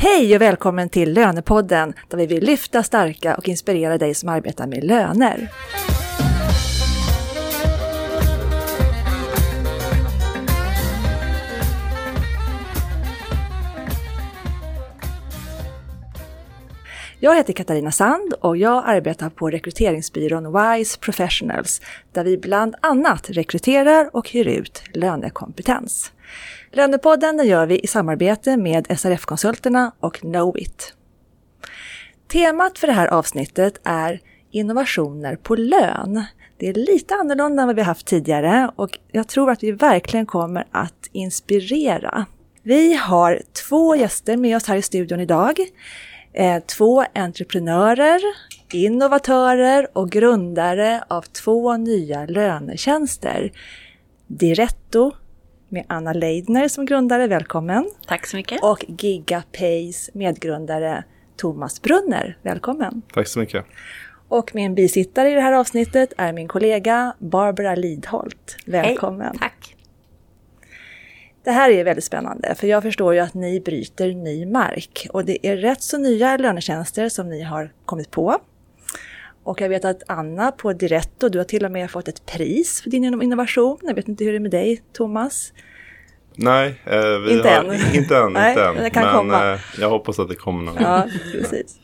Hej och välkommen till Lönepodden där vi vill lyfta, starka och inspirera dig som arbetar med löner. Jag heter Katarina Sand och jag arbetar på rekryteringsbyrån WISE Professionals där vi bland annat rekryterar och hyr ut lönekompetens. Lönepodden gör vi i samarbete med SRF-konsulterna och Knowit. Temat för det här avsnittet är innovationer på lön. Det är lite annorlunda än vad vi haft tidigare och jag tror att vi verkligen kommer att inspirera. Vi har två gäster med oss här i studion idag. Eh, två entreprenörer, innovatörer och grundare av två nya lönetjänster. Diretto med Anna Leidner som grundare, välkommen. Tack så mycket. Och GigaPays medgrundare Thomas Brunner, välkommen. Tack så mycket. Och min bisittare i det här avsnittet är min kollega Barbara Lidholt. Välkommen. Hej, tack. Det här är väldigt spännande för jag förstår ju att ni bryter ny mark och det är rätt så nya lönetjänster som ni har kommit på. Och jag vet att Anna på Diretto, du har till och med fått ett pris för din innovation. Jag vet inte hur det är med dig, Thomas? Nej, eh, vi inte har, än. Inte än, Nej, inte än. det kan men komma. Eh, jag hoppas att det kommer någon Ja, precis.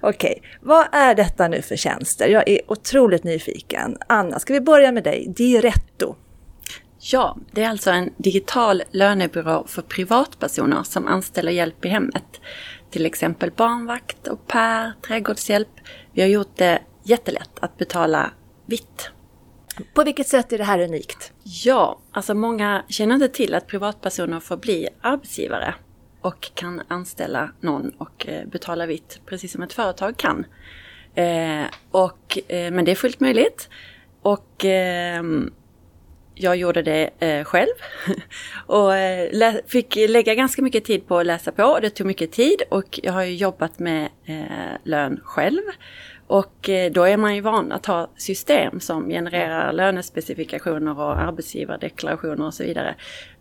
Okej, okay. vad är detta nu för tjänster? Jag är otroligt nyfiken. Anna, ska vi börja med dig? Diretto. Ja, det är alltså en digital lönebyrå för privatpersoner som anställer hjälp i hemmet. Till exempel barnvakt, och per, trädgårdshjälp. Vi har gjort det jättelätt att betala vitt. På vilket sätt är det här unikt? Ja, alltså många känner inte till att privatpersoner får bli arbetsgivare och kan anställa någon och eh, betala vitt, precis som ett företag kan. Eh, och, eh, men det är fullt möjligt. Och eh, jag gjorde det eh, själv och eh, fick lägga ganska mycket tid på att läsa på. Det tog mycket tid och jag har ju jobbat med lön själv. Och eh, då är man ju van att ha system som genererar lönespecifikationer och arbetsgivardeklarationer och så vidare.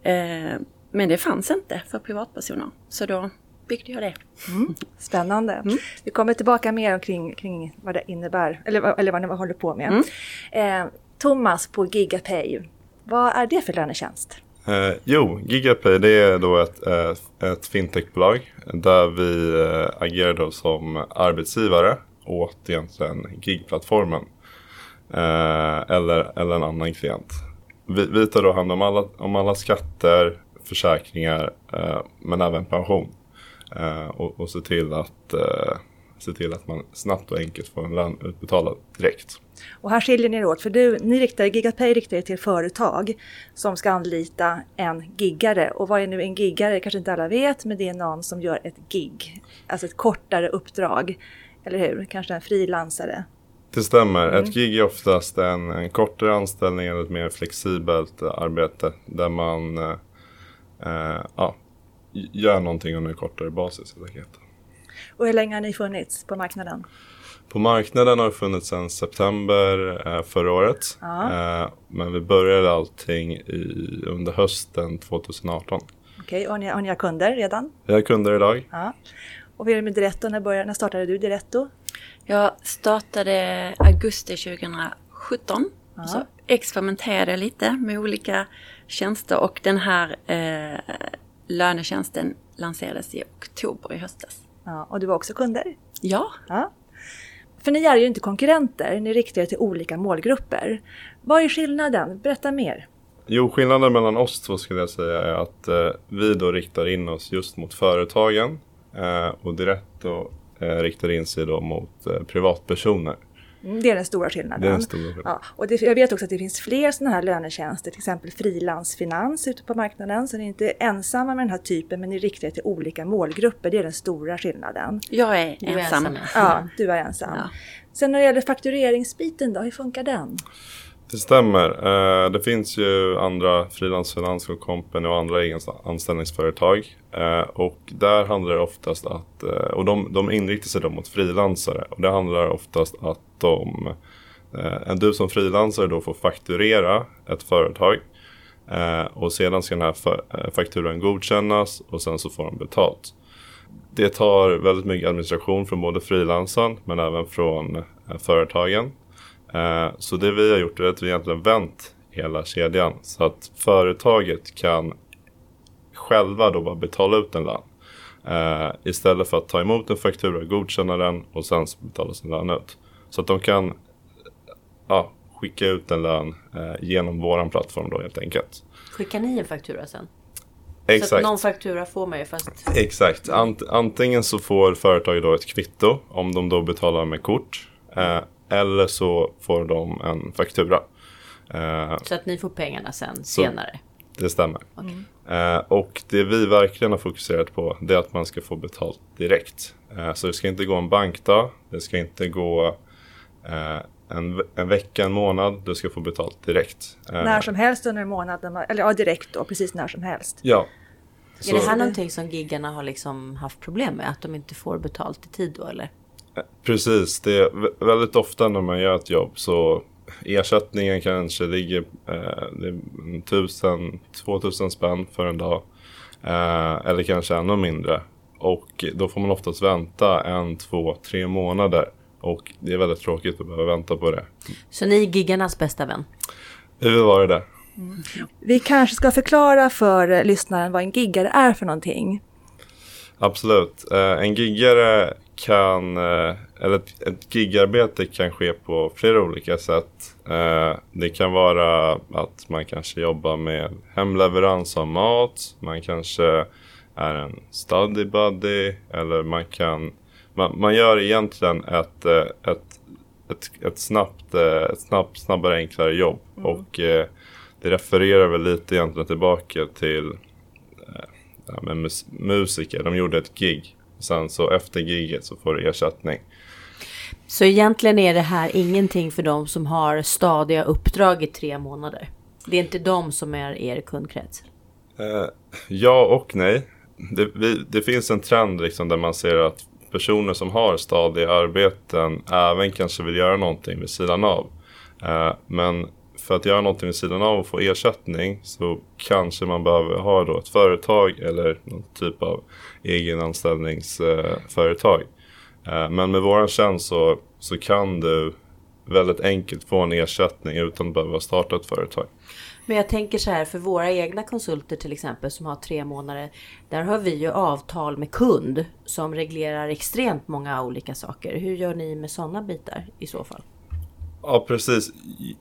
Eh, men det fanns inte för privatpersoner, så då byggde jag det. Mm. Spännande. Mm. Vi kommer tillbaka mer kring, kring vad det innebär, eller, eller vad ni håller på med. Mm. Eh, Thomas på Gigapay, vad är det för lönetjänst? Eh, jo, Gigapay det är då ett, eh, ett fintechbolag där vi agerar då som arbetsgivare åt egentligen gigplattformen. Eh, eller, eller en annan klient. Vi, vi tar då hand om alla, om alla skatter, försäkringar eh, men även pension. Eh, och, och se till att eh, se till att man snabbt och enkelt får en lön utbetalad direkt. Och här skiljer ni er åt, för du, ni riktar, Gigapay riktar er till företag som ska anlita en giggare. Och vad är nu en giggare? kanske inte alla vet, men det är någon som gör ett gig, alltså ett kortare uppdrag. Eller hur? Kanske en frilansare. Det stämmer. Mm. Ett gig är oftast en, en kortare anställning eller ett mer flexibelt arbete där man eh, eh, ja, gör någonting under en kortare basis. Och hur länge har ni funnits på marknaden? På marknaden har det funnits sedan september eh, förra året. Ja. Eh, men vi började allting i, under hösten 2018. Okej, okay, och ni, har ni kunder redan? Vi har kunder idag. Ja. Och hur är det med Diretto? När, började, när startade du Diretto? Jag startade augusti 2017. Ja. Så experimenterade lite med olika tjänster och den här eh, lönetjänsten lanserades i oktober i höstas. Ja, och du var också kunder? Ja. ja. För ni är ju inte konkurrenter, ni riktar er till olika målgrupper. Vad är skillnaden? Berätta mer. Jo, skillnaden mellan oss två skulle jag säga är att eh, vi då riktar in oss just mot företagen och Diretto eh, riktar in sig då mot eh, privatpersoner. Mm, det är den stora skillnaden. Den stora skillnaden. Ja, och det, jag vet också att det finns fler sådana här lönetjänster, till exempel frilansfinans ute på marknaden. Så ni är inte ensamma med den här typen, men ni riktar er till olika målgrupper. Det är den stora skillnaden. Jag är ensam. Är ensam. Ja, du är ensam. Ja. Sen när det gäller faktureringsbiten då, hur funkar den? Det stämmer. Eh, det finns ju andra frilansfinans och company och andra anställningsföretag. Eh, och där handlar det oftast att, eh, och de, de inriktar sig då mot frilansare. Och det handlar oftast att de, eh, du som frilansare då får fakturera ett företag. Eh, och sedan ska den här eh, fakturan godkännas och sen så får de betalt. det tar väldigt mycket administration från både frilansaren men även från eh, företagen. Eh, så det vi har gjort är att vi egentligen vänt hela kedjan så att företaget kan själva då bara betala ut en lön. Eh, istället för att ta emot en faktura, godkänna den och sen betala sin lön ut. Så att de kan ja, skicka ut en lön eh, genom våran plattform då helt enkelt. Skickar ni en faktura sen? Exakt. Så att någon faktura får man ju fast... Exakt. Ant antingen så får företaget då ett kvitto om de då betalar med kort. Eller så får de en faktura. Eh, så att ni får pengarna sen senare? Det stämmer. Okay. Eh, och det vi verkligen har fokuserat på det är att man ska få betalt direkt. Eh, så det ska inte gå en bankdag. Det ska inte gå eh, en, en vecka, en månad. Du ska få betalt direkt. Eh, när som helst under en månad. Eller ja, direkt då. Precis när som helst. Ja. Så. Är det här någonting som giggarna har liksom haft problem med? Att de inte får betalt i tid då eller? Precis. Det är väldigt ofta när man gör ett jobb så ersättningen kanske ligger eh, tusen, två tusen spänn för en dag. Eh, eller kanske ännu mindre. Och då får man oftast vänta en, två, tre månader. Och det är väldigt tråkigt att behöva vänta på det. Så ni är giggarnas bästa vän? Vi vill vara det. Mm. Vi kanske ska förklara för lyssnaren vad en giggare är för någonting. Absolut. Eh, en giggare kan, eh, eller ett, ett gigarbete kan ske på flera olika sätt. Eh, det kan vara att man kanske jobbar med hemleverans av mat. Man kanske är en study buddy eller man kan man, man gör egentligen ett, ett, ett, ett snabbt, ett snabbt, snabbare, enklare jobb. Mm. Och det refererar väl lite egentligen tillbaka till ja, musiker. De gjorde ett gig. Sen så efter giget så får du ersättning. Så egentligen är det här ingenting för de som har stadiga uppdrag i tre månader? Det är inte de som är er kundkrets? Eh, ja och nej. Det, vi, det, finns en trend liksom där man ser att personer som har stadiga arbeten även kanske vill göra någonting vid sidan av. Eh, men för att göra någonting vid sidan av och få ersättning så kanske man behöver ha då ett företag eller någon typ av egenanställningsföretag. Eh, men med våran tjänst så, så kan du väldigt enkelt få en ersättning utan att behöva starta ett företag. Men jag tänker så här för våra egna konsulter till exempel som har tre månader. Där har vi ju avtal med kund som reglerar extremt många olika saker. Hur gör ni med sådana bitar i så fall? Ja precis.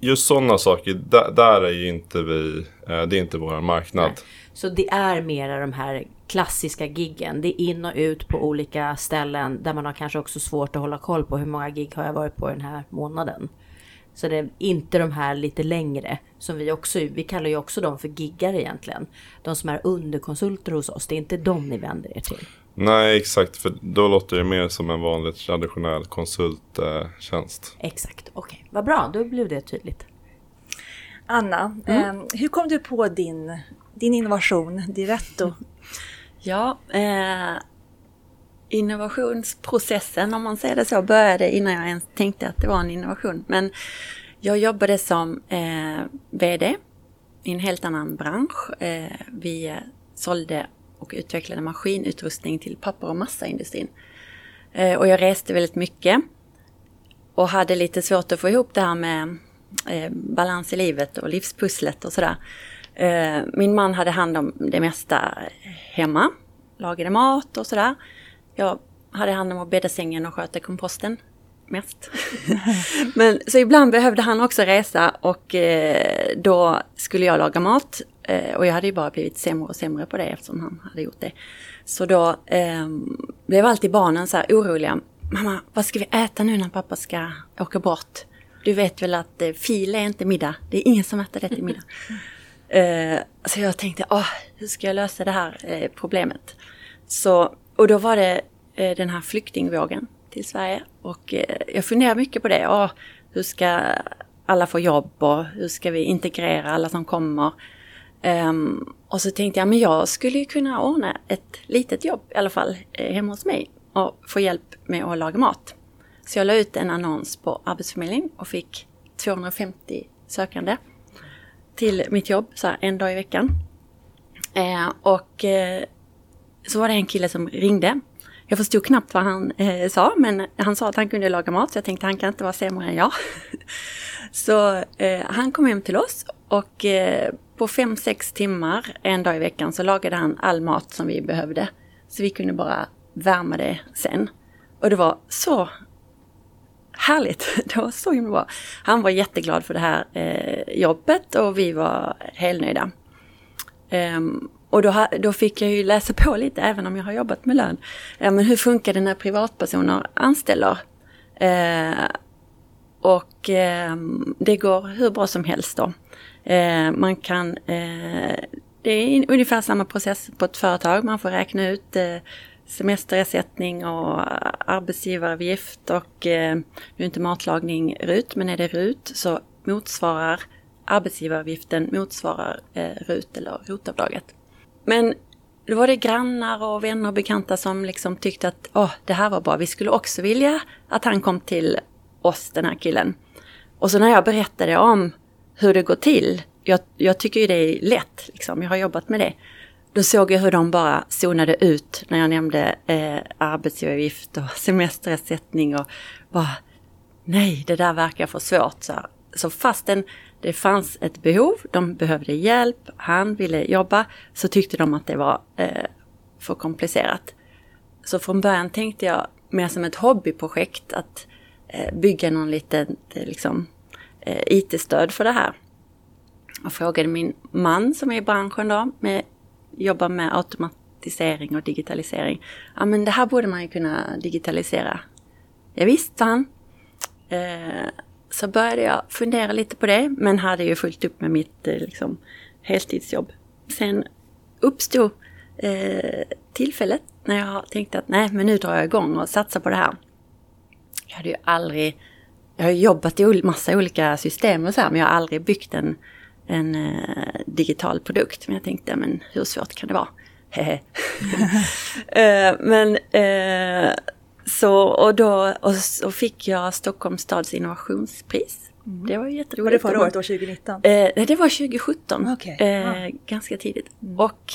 Just sådana saker, där, där, är ju inte vi, eh, det är inte vår marknad. Nej. Så det är mera de här klassiska giggen. Det är in och ut på olika ställen där man har kanske också svårt att hålla koll på hur många gig har jag varit på den här månaden. Så det är inte de här lite längre som vi också, vi kallar ju också dem för giggar egentligen. De som är underkonsulter hos oss, det är inte dem ni vänder er till. Nej, exakt. För då låter det mer som en vanlig traditionell konsulttjänst. exakt, okej. Okay. Vad bra, då blev det tydligt. Anna, mm. eh, hur kom du på din, din innovation, Diretto? ja, eh, innovationsprocessen, om man säger det så, började innan jag ens tänkte att det var en innovation. Men jag jobbade som eh, VD i en helt annan bransch. Eh, vi sålde och utvecklade maskinutrustning till papper och massaindustrin. Eh, och jag reste väldigt mycket och hade lite svårt att få ihop det här med eh, balans i livet och livspusslet och sådär. Eh, min man hade hand om det mesta hemma, lagade mat och sådär. Jag hade hand om att bädda sängen och sköta komposten mest. Men så ibland behövde han också resa och då skulle jag laga mat. Eh, och jag hade ju bara blivit sämre och sämre på det eftersom han hade gjort det. Så då eh, blev alltid barnen så här oroliga. Mamma, vad ska vi äta nu när pappa ska åka bort? Du vet väl att eh, fil är inte middag. Det är ingen som äter det till middag. eh, så jag tänkte, åh, hur ska jag lösa det här eh, problemet? Så, och då var det eh, den här flyktingvågen till Sverige. Och eh, jag funderar mycket på det. Åh, hur ska alla få jobb och hur ska vi integrera alla som kommer? Um, och så tänkte jag, men jag skulle ju kunna ordna ett litet jobb i alla fall eh, hemma hos mig och få hjälp med att laga mat. Så jag la ut en annons på Arbetsförmedlingen och fick 250 sökande till mitt jobb så här, en dag i veckan. Eh, och eh, så var det en kille som ringde jag förstod knappt vad han eh, sa, men han sa att han kunde laga mat, så jag tänkte han kan inte vara sämre än jag. så eh, han kom hem till oss och eh, på fem sex timmar en dag i veckan så lagade han all mat som vi behövde. Så vi kunde bara värma det sen. Och det var så härligt. Det var så himla bra. Han var jätteglad för det här eh, jobbet och vi var helnöjda. Um, och då, då, fick jag ju läsa på lite, även om jag har jobbat med lön. Ja, men hur funkar det när privatpersoner anställer? Eh, och eh, det går hur bra som helst då. Eh, man kan, eh, det är ungefär samma process på ett företag. Man får räkna ut eh, semesterersättning och arbetsgivaravgift och eh, nu är inte matlagning RUT, men är det RUT så motsvarar arbetsgivaravgiften motsvarar eh, RUT eller ROT-avdraget. Men då var det grannar och vänner och bekanta som liksom tyckte att åh, det här var bra, vi skulle också vilja att han kom till oss, den här killen. Och så när jag berättade om hur det går till, jag, jag tycker ju det är lätt, liksom, jag har jobbat med det. Då såg jag hur de bara zonade ut när jag nämnde eh, arbetsgivaravgift och semesterersättning och bara nej, det där verkar för svårt. Så, så fastän det fanns ett behov, de behövde hjälp, han ville jobba, så tyckte de att det var eh, för komplicerat. Så från början tänkte jag mer som ett hobbyprojekt att eh, bygga någon liten eh, liksom, eh, IT-stöd för det här. Jag frågade min man som är i branschen då, med, jobbar med automatisering och digitalisering. Ja men det här borde man ju kunna digitalisera. Ja, visst, sa han. Eh, så började jag fundera lite på det, men hade ju fullt upp med mitt eh, liksom, heltidsjobb. Sen uppstod eh, tillfället när jag tänkte att nej, men nu drar jag igång och satsar på det här. Jag hade ju aldrig, jag har jobbat i massa olika system och så här, men jag har aldrig byggt en, en eh, digital produkt. Men jag tänkte, men hur svårt kan det vara? eh, men eh, så, och då och, och fick jag Stockholms stads innovationspris. Mm. Det var jätteroligt. Var det förra året, år 2019? Eh, nej, det var 2017. Okay. Eh, ah. Ganska tidigt. Mm. Och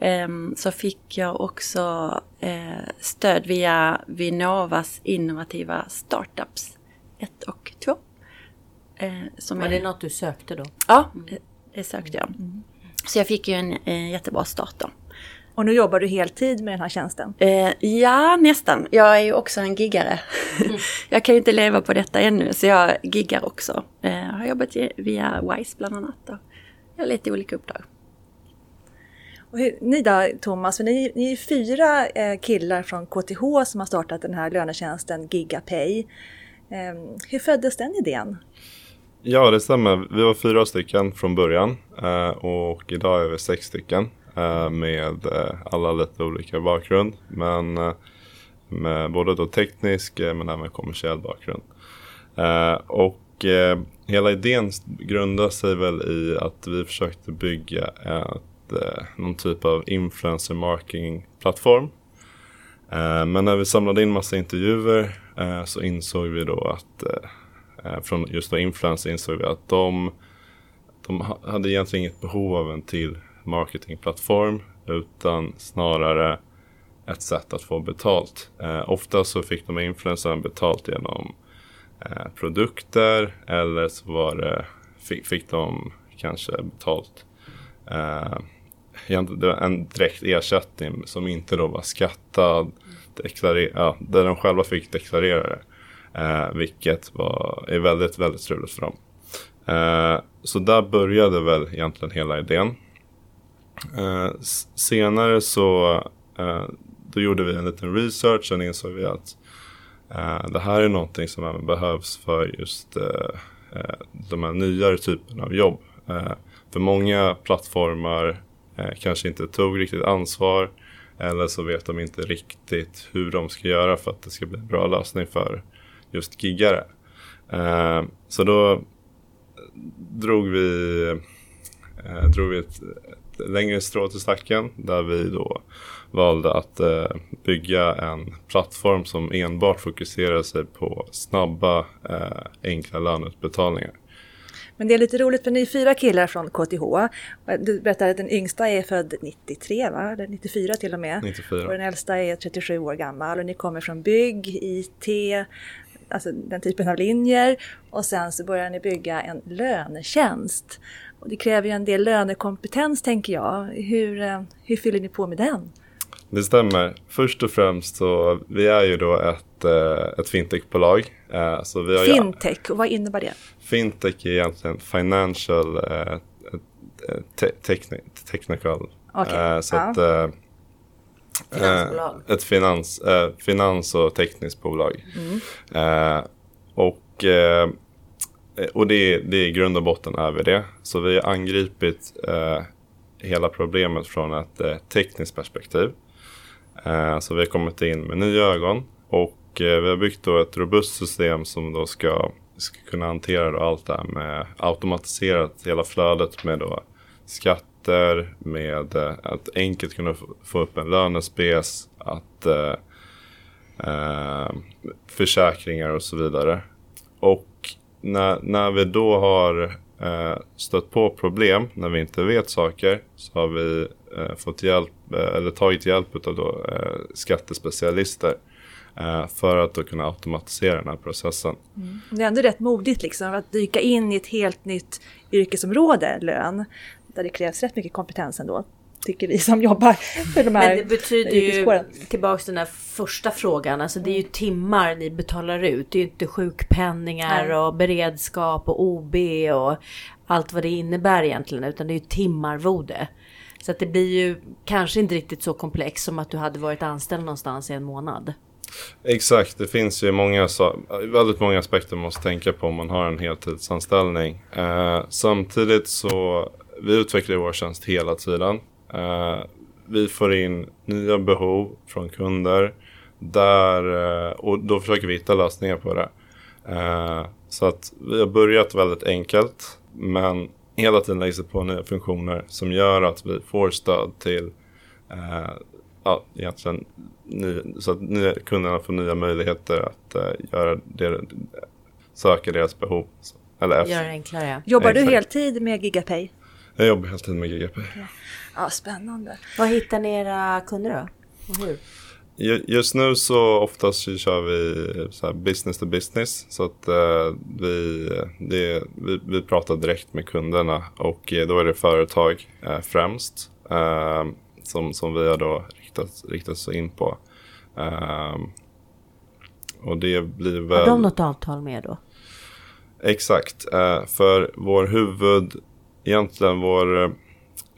eh, så fick jag också eh, stöd via Vinnovas innovativa startups 1 och 2. Eh, var det något du sökte då? Ja, mm. det sökte jag. Mm. Så jag fick ju en, en jättebra start då. Och nu jobbar du heltid med den här tjänsten? Eh, ja, nästan. Jag är ju också en giggare. Mm. jag kan ju inte leva på detta ännu, så jag giggar också. Eh, jag har jobbat via WISE bland annat. Och jag har lite olika uppdrag. Och hur, ni då Thomas, för ni, ni är fyra eh, killar från KTH som har startat den här lönetjänsten Gigapay. Eh, hur föddes den idén? Ja, det stämmer. Vi var fyra stycken från början eh, och idag är vi sex stycken. Eh, med eh, alla lite olika bakgrund. Men eh, med både då teknisk men även kommersiell bakgrund. Och hela idén grundar sig väl i att vi försökte bygga ett, någon typ av influencer marketing plattform. Men när vi samlade in massa intervjuer så insåg vi då att från just då influencer insåg vi att de, de hade egentligen inget behov av en till marketingplattform utan snarare ett sätt att få betalt. Eh, ofta så fick de influencerna betalt genom eh, produkter eller så var det, fick, fick de kanske betalt eh, en direkt ersättning som inte då var skattad, ja, där de själva fick deklarera det. Eh, vilket var, är väldigt, väldigt struligt för dem. Eh, så där började väl egentligen hela idén. Eh, senare så eh, då gjorde vi en liten research och insåg vi att eh, det här är någonting som även behövs för just eh, eh de här nyare typerna av jobb. Eh, för många plattformar eh, kanske inte tog riktigt ansvar eller så vet de inte riktigt hur de ska göra för att det ska bli en bra lösning för just giggare. Eh, så då drog vi, drog vi ett, längre strå till stacken där vi då valde att eh, bygga en plattform som enbart fokuserar sig på snabba, eh, enkla löneutbetalningar. Men det är lite roligt för ni är fyra killar från KTH. Du berättade att den yngsta är född 93, va? eller 94 till och med. 94. Och den äldsta är 37 år gammal och ni kommer från bygg, IT, alltså den typen av linjer. Och sen så börjar ni bygga en lönetjänst. Och det kräver ju en del lönekompetens tänker jag. Hur, eh, hur fyller ni på med den? Det stämmer. Först och främst så vi är ju då ett, eh, ett fintechbolag. Eh, Så vi har Fintech, och vad innebär det? Fintech är egentligen financial te- techni- technical. Eh, så ja. att, Finansbolag. Ett finans, finans och tekniskt bolag. Mm. Och Eh, och det, det är i grund och botten är vi det. Så vi har angripit eh, hela problemet från ett eh, tekniskt perspektiv. Eh, så vi har kommit in med nya ögon och eh, vi har byggt då ett robust system som då ska, ska kunna hantera då allt det här med automatiserat hela flödet med då skatter, med eh, att enkelt kunna få, upp en lönespec, att eh, eh, försäkringar och så vidare. Och när, när vi då har eh, stött på problem, när vi inte vet saker, så har vi eh, fått hjälp, eh, eller tagit hjälp av då, eh, skattespecialister eh, för att då kunna automatisera den här processen. Mm. Det är ändå rätt modigt liksom att dyka in i ett helt nytt yrkesområde, lön, där det krävs rätt mycket kompetens ändå, tycker vi som jobbar för de här Men det betyder ju, tillbaks till den här första frågan, alltså det är ju timmar ni betalar ut. Det är ju inte sjukpenningar Nej. och beredskap och OB och allt vad det innebär egentligen, utan det är ju timarvode. Så att det blir ju kanske inte riktigt så komplext som att du hade varit anställd någonstans i en månad. Exakt, det finns ju många, väldigt många aspekter man måste tänka på om man har en heltidsanställning. Eh, samtidigt så, vi utvecklar vår tjänst hela tiden. Eh, vi får in nya behov från kunder där, eh, och då försöker vi hitta lösningar på det. Eh, så att vi har börjat väldigt enkelt, men hela tiden läggs det på nya funktioner som gör att vi får stöd till ja, egentligen ny, så att nya, kunderna får nya möjligheter att göra det, söka deras behov. Eller efter. Gör det enklare. Jobbar du Exakt. heltid med Gigapay? Jag jobbar heltid med GGP. Ja, spännande. Vad hittar ni era kunder då? Och hur? Ju- Just nu så oftast så kör vi så här business to business. Så att eh, vi, det, vi, vi pratar direkt med kunderna och eh, då är det företag eh, främst. Eh, som, som vi har då riktat, riktat oss in på. Eh, och det blir väl... Har de något avtal med då? Exakt. För vår huvud, egentligen vår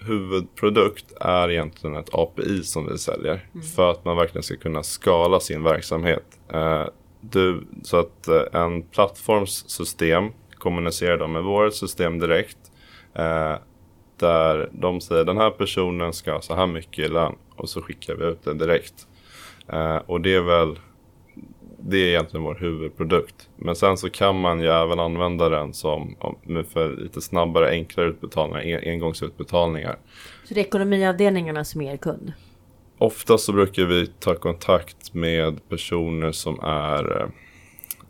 huvudprodukt är egentligen ett API som vi säljer. För att man verkligen ska kunna skala sin verksamhet. Eh, du, så att eh, en plattformssystem kommunicerar då med vårt system direkt. Eh, där de säger den här personen ska ha så här mycket i lön. Och så skickar vi ut det direkt. Eh, och det är väl det är egentligen vår huvudprodukt. Men sen så kan man ju även använda den som för lite snabbare, enklare utbetalningar, en- engångsutbetalningar. Så det är ekonomiavdelningarna som är er kund? Oftast så brukar vi ta kontakt med personer som är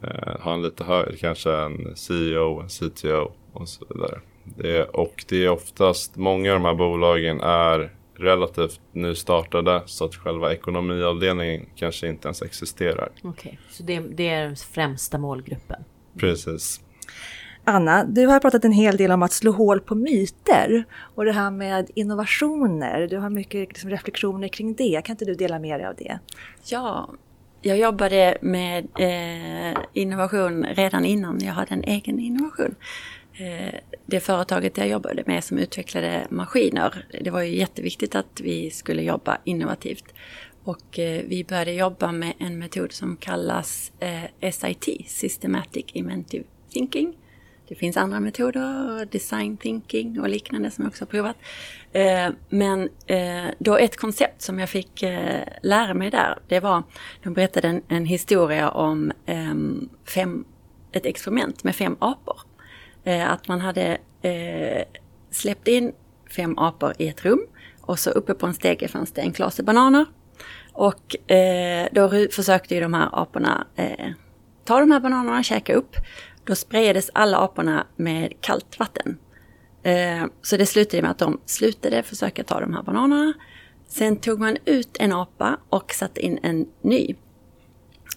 eh, har en lite högre, kanske en CEO, en CTO och så vidare. Det och det är oftast, många av de här bolagen är relativt nystartade så att själva ekonomiavdelningen kanske inte ens existerar. Okej, så det, det är den främsta målgruppen. Precis. Anna, du har pratat en hel del om att slå hål på myter och det här med innovationer. Du har mycket liksom, reflektioner kring det. Kan inte du dela med dig av det? Ja, jag jobbade med eh, innovation redan innan jag hade en egen innovation. Eh, det företaget jag jobbade med som utvecklade maskiner, det var ju jätteviktigt att vi skulle jobba innovativt. Och eh, vi började jobba med en metod som kallas eh, SIT, Systematic Inventive Thinking. Det finns andra metoder, design thinking och liknande som jag också har provat. Men då ett koncept som jag fick lära mig där, det var, de berättade en, en historia om ehm, fem, ett experiment med fem apor. Eh, att man hade eh, släppt in fem apor i ett rum och så uppe på en stege fanns det en klase bananer. Och eh, då försökte ju de här aporna eh, ta de här bananerna, och käka upp. Då sprayades alla aporna med kallt vatten. Eh, så det slutade med att de slutade försöka ta de här bananerna. Sen tog man ut en apa och satte in en ny.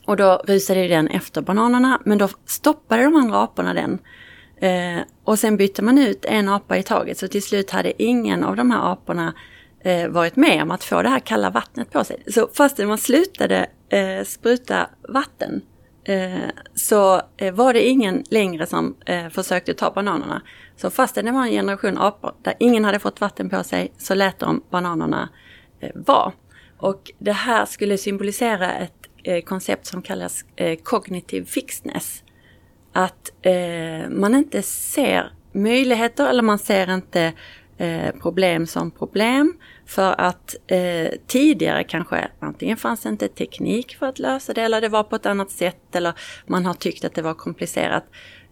Och då rusade den efter bananerna, men då stoppade de andra aporna den. Eh, och sen bytte man ut en apa i taget, så till slut hade ingen av de här aporna eh, varit med om att få det här kalla vattnet på sig. Så fastän man slutade eh, spruta vatten eh, så eh, var det ingen längre som eh, försökte ta bananerna. Så fastän det var en generation apor där ingen hade fått vatten på sig så lät de bananerna eh, vara. Och det här skulle symbolisera ett eh, koncept som kallas eh, cognitive fixedness. Att eh, man inte ser möjligheter eller man ser inte eh, problem som problem för att eh, tidigare kanske antingen fanns inte teknik för att lösa det eller det var på ett annat sätt eller man har tyckt att det var komplicerat.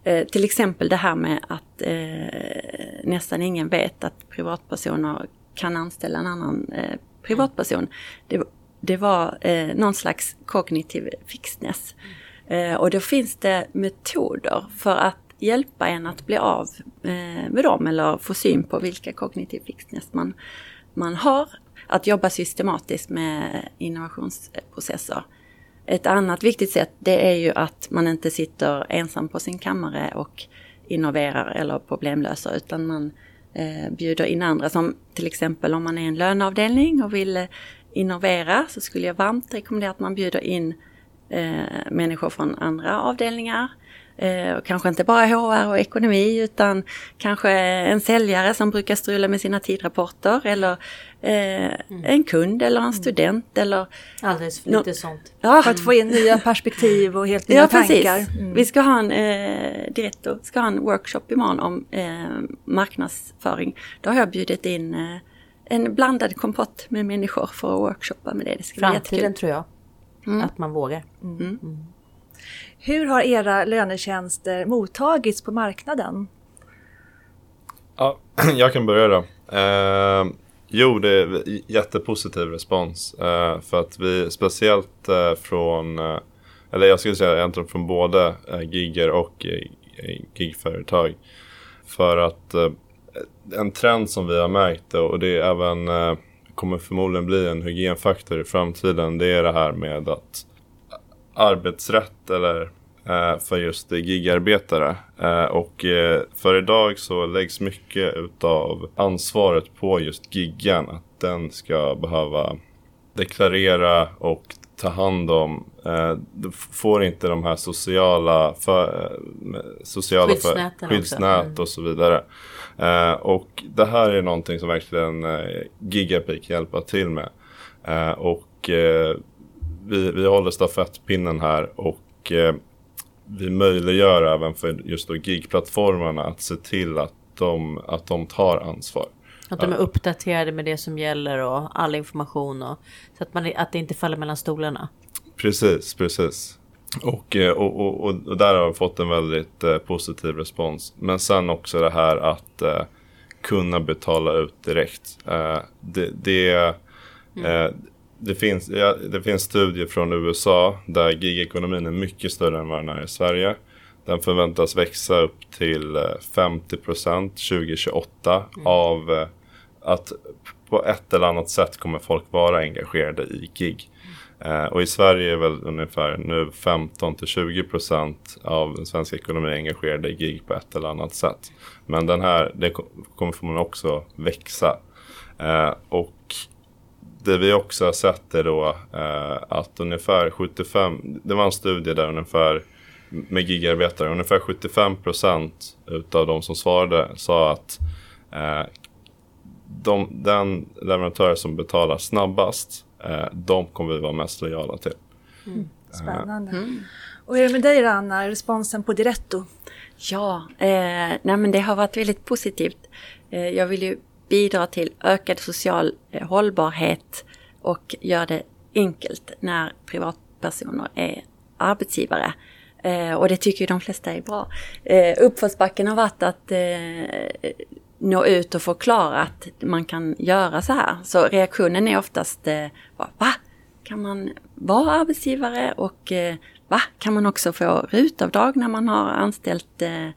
Eh, till exempel det här med att eh, nästan ingen vet att privatpersoner kan anställa en annan eh, privatperson. Det, det var eh, någon slags kognitiv fixness. Mm. Eh, och då finns det metoder för att hjälpa en att bli av eh, med dem eller få syn på vilka kognitiv fixness man man har att jobba systematiskt med innovationsprocesser. Ett annat viktigt sätt det är ju att man inte sitter ensam på sin kammare och innoverar eller problemlöser utan man eh, bjuder in andra som till exempel om man är en löneavdelning och vill eh, innovera så skulle jag varmt rekommendera att man bjuder in eh, människor från andra avdelningar Eh, kanske inte bara HR och ekonomi utan kanske en säljare som brukar strula med sina tidrapporter eller eh, mm. en kund eller en student eller... Alldeles för lite sånt. Ja. För att få in nya perspektiv och helt nya ja, tankar. Mm. Vi ska ha en, eh, Diretto ska ha en workshop imorgon om eh, marknadsföring. Då har jag bjudit in eh, en blandad kompott med människor för att workshoppa med det. det ska Framtiden tror jag. Mm. Att man vågar. Mm. mm. Hur har era lönetjänster mottagits på marknaden? Ja, jag kan börja då. Eh, jo, det är jättepositiv respons. Eh, för att vi speciellt eh, från, eh, eller jag skulle säga egentligen från både eh, gigger och eh, gigföretag. För att eh, en trend som vi har märkt och det är även kommer förmodligen bli en hygienfaktor i framtiden. Det är det här med att arbetsrätt eller eh, för just gigarbetare. Eh, och eh, för idag så läggs mycket utav ansvaret på just giggen. Att den ska behöva deklarera och ta hand om. Du får inte de här sociala, för, sociala skyddsnät, skyddsnät mm. och så vidare. Eh, och det här är någonting som verkligen eh, Gigapeak hjälper till med. Eh, och eh, vi, vi håller stafettpinnen här och vi möjliggör även för just då gigplattformarna att se till att de, att de tar ansvar. Att de är uppdaterade med det som gäller och all information och så att, man, att det inte faller mellan stolarna. Precis, precis. Och, eh, och, och, och, och där har vi fått en väldigt eh, positiv respons. Men sen också det här att eh, kunna betala ut direkt. Eh, det, det mm. eh, det finns, ja, det finns studier från USA där gigekonomin är mycket större än vad den är i Sverige. Den förväntas växa upp till 50 eh, 2028 mm. av eh, att på ett eller annat sätt kommer folk vara engagerade i gig. Eh, och i Sverige är väl ungefär nu 15 till 20 procent av den svenska ekonomin engagerade i gig på ett eller annat sätt. Men den här, det kommer förmodligen också växa. Eh, och det vi också har sett är då eh, att ungefär 75, det var en studie där ungefär med gigarbetare, ungefär 75 procent utav de som svarade sa att eh, de, den leverantör som betalar snabbast, de kommer vi vara mest lojala till. Mm. Spännande. Mm. Och hur är det med dig Anna, responsen på Diretto? Ja, eh, nej men det har varit väldigt positivt. Eh, jag vill ju bidrar till ökad social eh, hållbarhet och gör det enkelt när privatpersoner är arbetsgivare. Eh, och det tycker ju de flesta är bra. Eh, uppförsbacken har varit att eh, nå ut och förklara att man kan göra så här. Så reaktionen är oftast, eh, va? Kan man vara arbetsgivare och eh, va, kan man också få rutavdrag när man har anställt eh,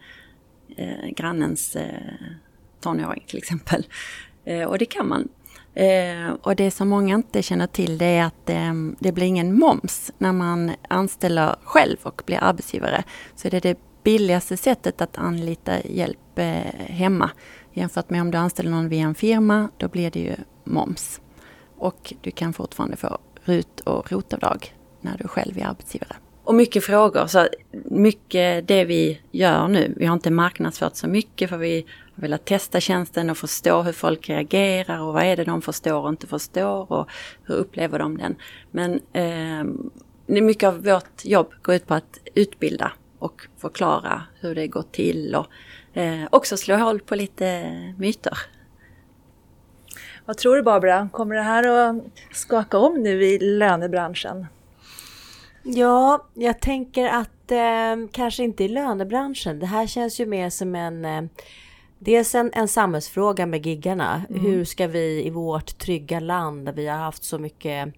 eh, grannens eh, tonåring till exempel? Eh, och det kan man. Eh, och det som många inte känner till det är att eh, det blir ingen moms när man anställer själv och blir arbetsgivare. Så det är det billigaste sättet att anlita hjälp eh, hemma. Jämfört med om du anställer någon via en firma, då blir det ju moms. Och du kan fortfarande få RUT och ROT-avdrag när du själv är arbetsgivare. Och mycket frågor, så mycket det vi gör nu, vi har inte marknadsfört så mycket för vi har velat testa tjänsten och förstå hur folk reagerar och vad är det de förstår och inte förstår och hur upplever de den. Men eh, mycket av vårt jobb går ut på att utbilda och förklara hur det går till och eh, också slå hål på lite myter. Vad tror du Barbara, kommer det här att skaka om nu i lönebranschen? Ja, jag tänker att eh, kanske inte i lönebranschen. Det här känns ju mer som en eh, Dels en, en samhällsfråga med giggarna. Mm. Hur ska vi i vårt trygga land där vi har haft så mycket Eh,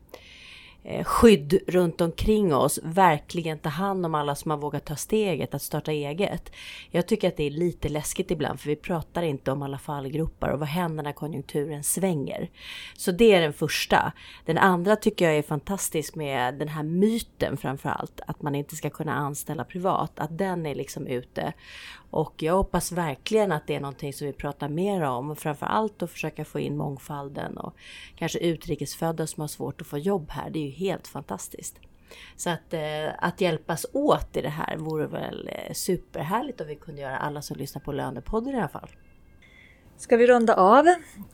Eh, skydd runt omkring oss verkligen ta hand om alla som har vågat ta steget att starta eget. Jag tycker att det är lite läskigt ibland för vi pratar inte om alla fallgropar och vad händer när konjunkturen svänger. Så det är den första. Den andra tycker jag är fantastisk med den här myten framför allt att man inte ska kunna anställa privat, att den är liksom ute. Och jag hoppas verkligen att det är någonting som vi pratar mer om. Framför allt att försöka få in mångfalden och kanske utrikesfödda som har svårt att få jobb här. Det är ju helt fantastiskt. Så att, eh, att hjälpas åt i det här vore väl eh, superhärligt om vi kunde göra alla som lyssnar på Lönepodden i alla fall. Ska vi runda av?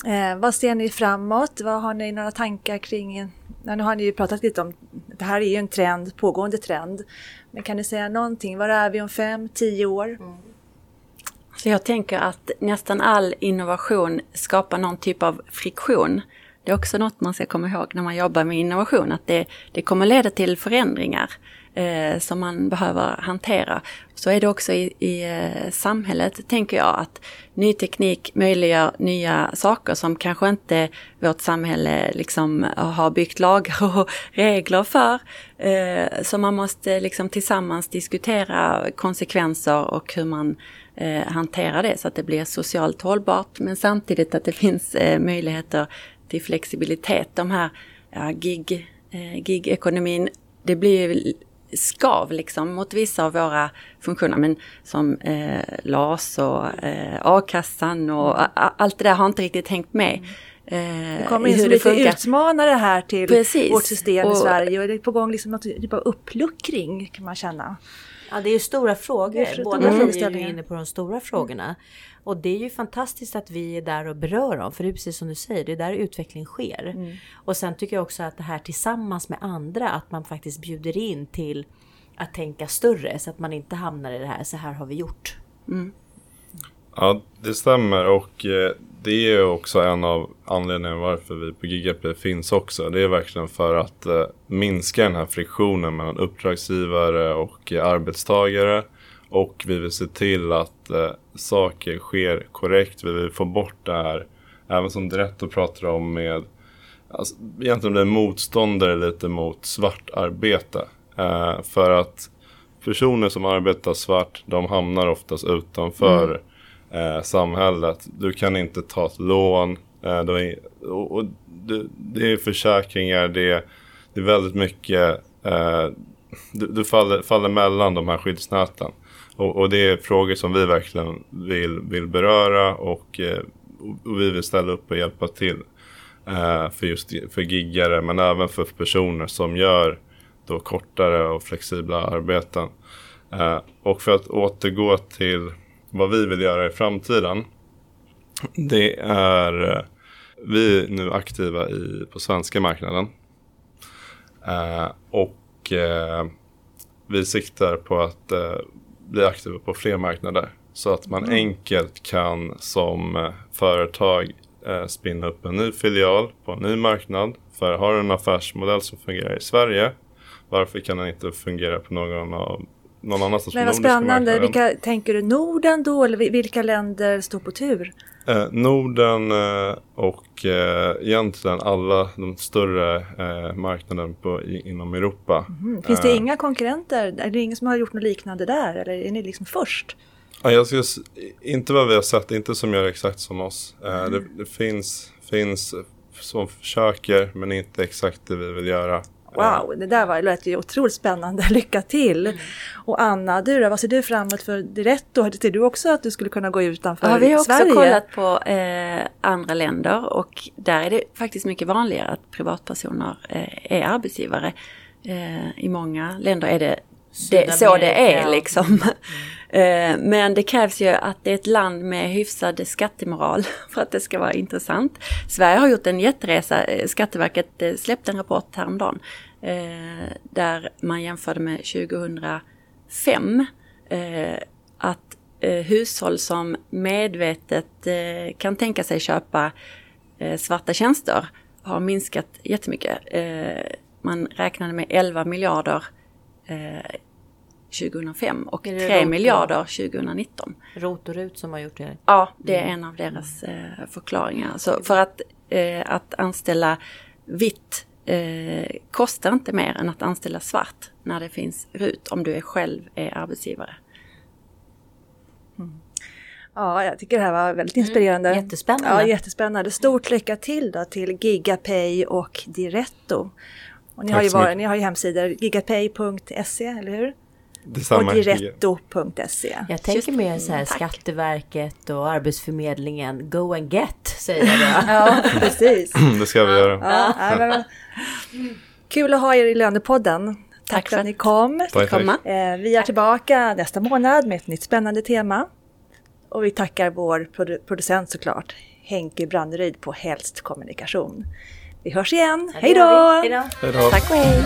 Eh, vad ser ni framåt? Vad har ni några tankar kring? Ja, nu har ni ju pratat lite om, det här är ju en trend, pågående trend. Men kan ni säga någonting? Var är vi om fem, tio år? Mm. Så jag tänker att nästan all innovation skapar någon typ av friktion. Det är också något man ska komma ihåg när man jobbar med innovation, att det, det kommer leda till förändringar eh, som man behöver hantera. Så är det också i, i eh, samhället, tänker jag, att ny teknik möjliggör nya saker som kanske inte vårt samhälle liksom har byggt lagar och regler för. Eh, så man måste liksom tillsammans diskutera konsekvenser och hur man eh, hantera det så att det blir socialt hållbart men samtidigt att det finns eh, möjligheter till flexibilitet. De här ja, gig, eh, gig-ekonomin, det blir skav liksom mot vissa av våra funktioner men som eh, LAS och eh, a-kassan och allt det där har inte riktigt hängt med. Mm. Det kommer in som lite utmanare här till Precis. vårt system och, i Sverige och det är på gång liksom något typ av uppluckring kan man känna. Ja, det är ju stora frågor. Båda mm. är ju inne på de stora frågorna. Och det är ju fantastiskt att vi är där och berör dem. För det är precis som du säger, det är där utveckling sker. Mm. Och sen tycker jag också att det här tillsammans med andra, att man faktiskt bjuder in till att tänka större. Så att man inte hamnar i det här, så här har vi gjort. Mm. Ja, det stämmer och eh, det är också en av anledningarna varför vi på GGP finns också. Det är verkligen för att eh, minska den här friktionen mellan uppdragsgivare och eh, arbetstagare. Och vi vill se till att eh, saker sker korrekt. Vi vill få bort det här, även som Diretto pratar om med alltså, egentligen blir motståndare lite mot svartarbete. Eh, för att personer som arbetar svart, de hamnar oftast utanför mm eh, samhället. Du kan inte ta ett lån. Eh, är, och, och det, det, är försäkringar, det, det är väldigt mycket. Eh, du, du faller, faller mellan de här skyddsnäten. Och, och, det är frågor som vi verkligen vill, vill beröra och, eh, och vi vill ställa upp och hjälpa till. Eh, för just för giggare men även för personer som gör då kortare och flexibla arbeten. Eh, och för att återgå till vad vi vill göra i framtiden. Det är, eh, vi är nu aktiva i, på svenska marknaden. Eh, och eh, vi siktar på att eh, bli aktiva på fler marknader. Så att man mm. enkelt kan som eh, företag eh, spinna upp en ny filial på en ny marknad. För har du en affärsmodell som fungerar i Sverige, varför kan den inte fungera på någon av någon annanstans Men vad spännande. Vilka, tänker du Norden då eller vilka länder står på tur? Eh, Norden eh, och eh, egentligen alla de större eh, marknaderna på, i, inom Europa. Mm. Finns det Eh, inga konkurrenter? Är det ingen som har gjort något liknande där? Eller är ni liksom först? Ja, jag skulle, inte vad vi har sett, inte som gör exakt som oss. Mm. det, det finns, finns som försöker men inte exakt det vi vill göra. Wow, det där var, lät ju otroligt spännande. Lycka till! Mm. Och Anna, du då, vad ser du framåt för Diretto? Ser du också att du skulle kunna gå utanför Ja, vi har också Sverige? kollat på eh, andra länder och där är det faktiskt mycket vanligare att privatpersoner eh, är arbetsgivare. Eh, I många länder är det, det så det är liksom. Eh, men det krävs ju att det är ett land med hyfsad skattemoral för att det ska vara intressant. Sverige har gjort en jätteresa. Eh, Skatteverket eh, släppte en rapport häromdagen där man jämförde med 2005 eh, att hushåll som medvetet kan tänka sig köpa svarta tjänster har minskat jättemycket. Man räknade med 11 miljarder eh, 2005 och Är det 3 rot- miljarder 2019. Rot och Rut som har gjort det. Ja, det är en av deras eh, förklaringar. Så för att, eh, att anställa vitt eh, kostar inte mer än att anställa svart när det finns RUT om du är själv är arbetsgivare. Ja, jag tycker det här var väldigt inspirerande. Mm, jättespännande. Ja, jättespännande. Stort lycka till då till Gigapay och Diretto. Och ni, Tack har ju varit, ni har ju hemsidor gigapay.se, eller hur? Detsamma. Och diretto.se. Jag tänker mer så här Tack. Skatteverket och Arbetsförmedlingen. Go and get, säger jag. Ja, precis. Det ska vi göra. Ja, ja, men- Kul att ha er i Lönepodden. Tack, Tack för att ni kom. Tack, tack. Eh, Vi är tillbaka nästa månad med ett nytt spännande tema. Och vi tackar vår produ- producent såklart, Henke Branneryd på Helst Kommunikation. Vi hörs igen. Hej då! Hej då! Hej då. Tack och hej!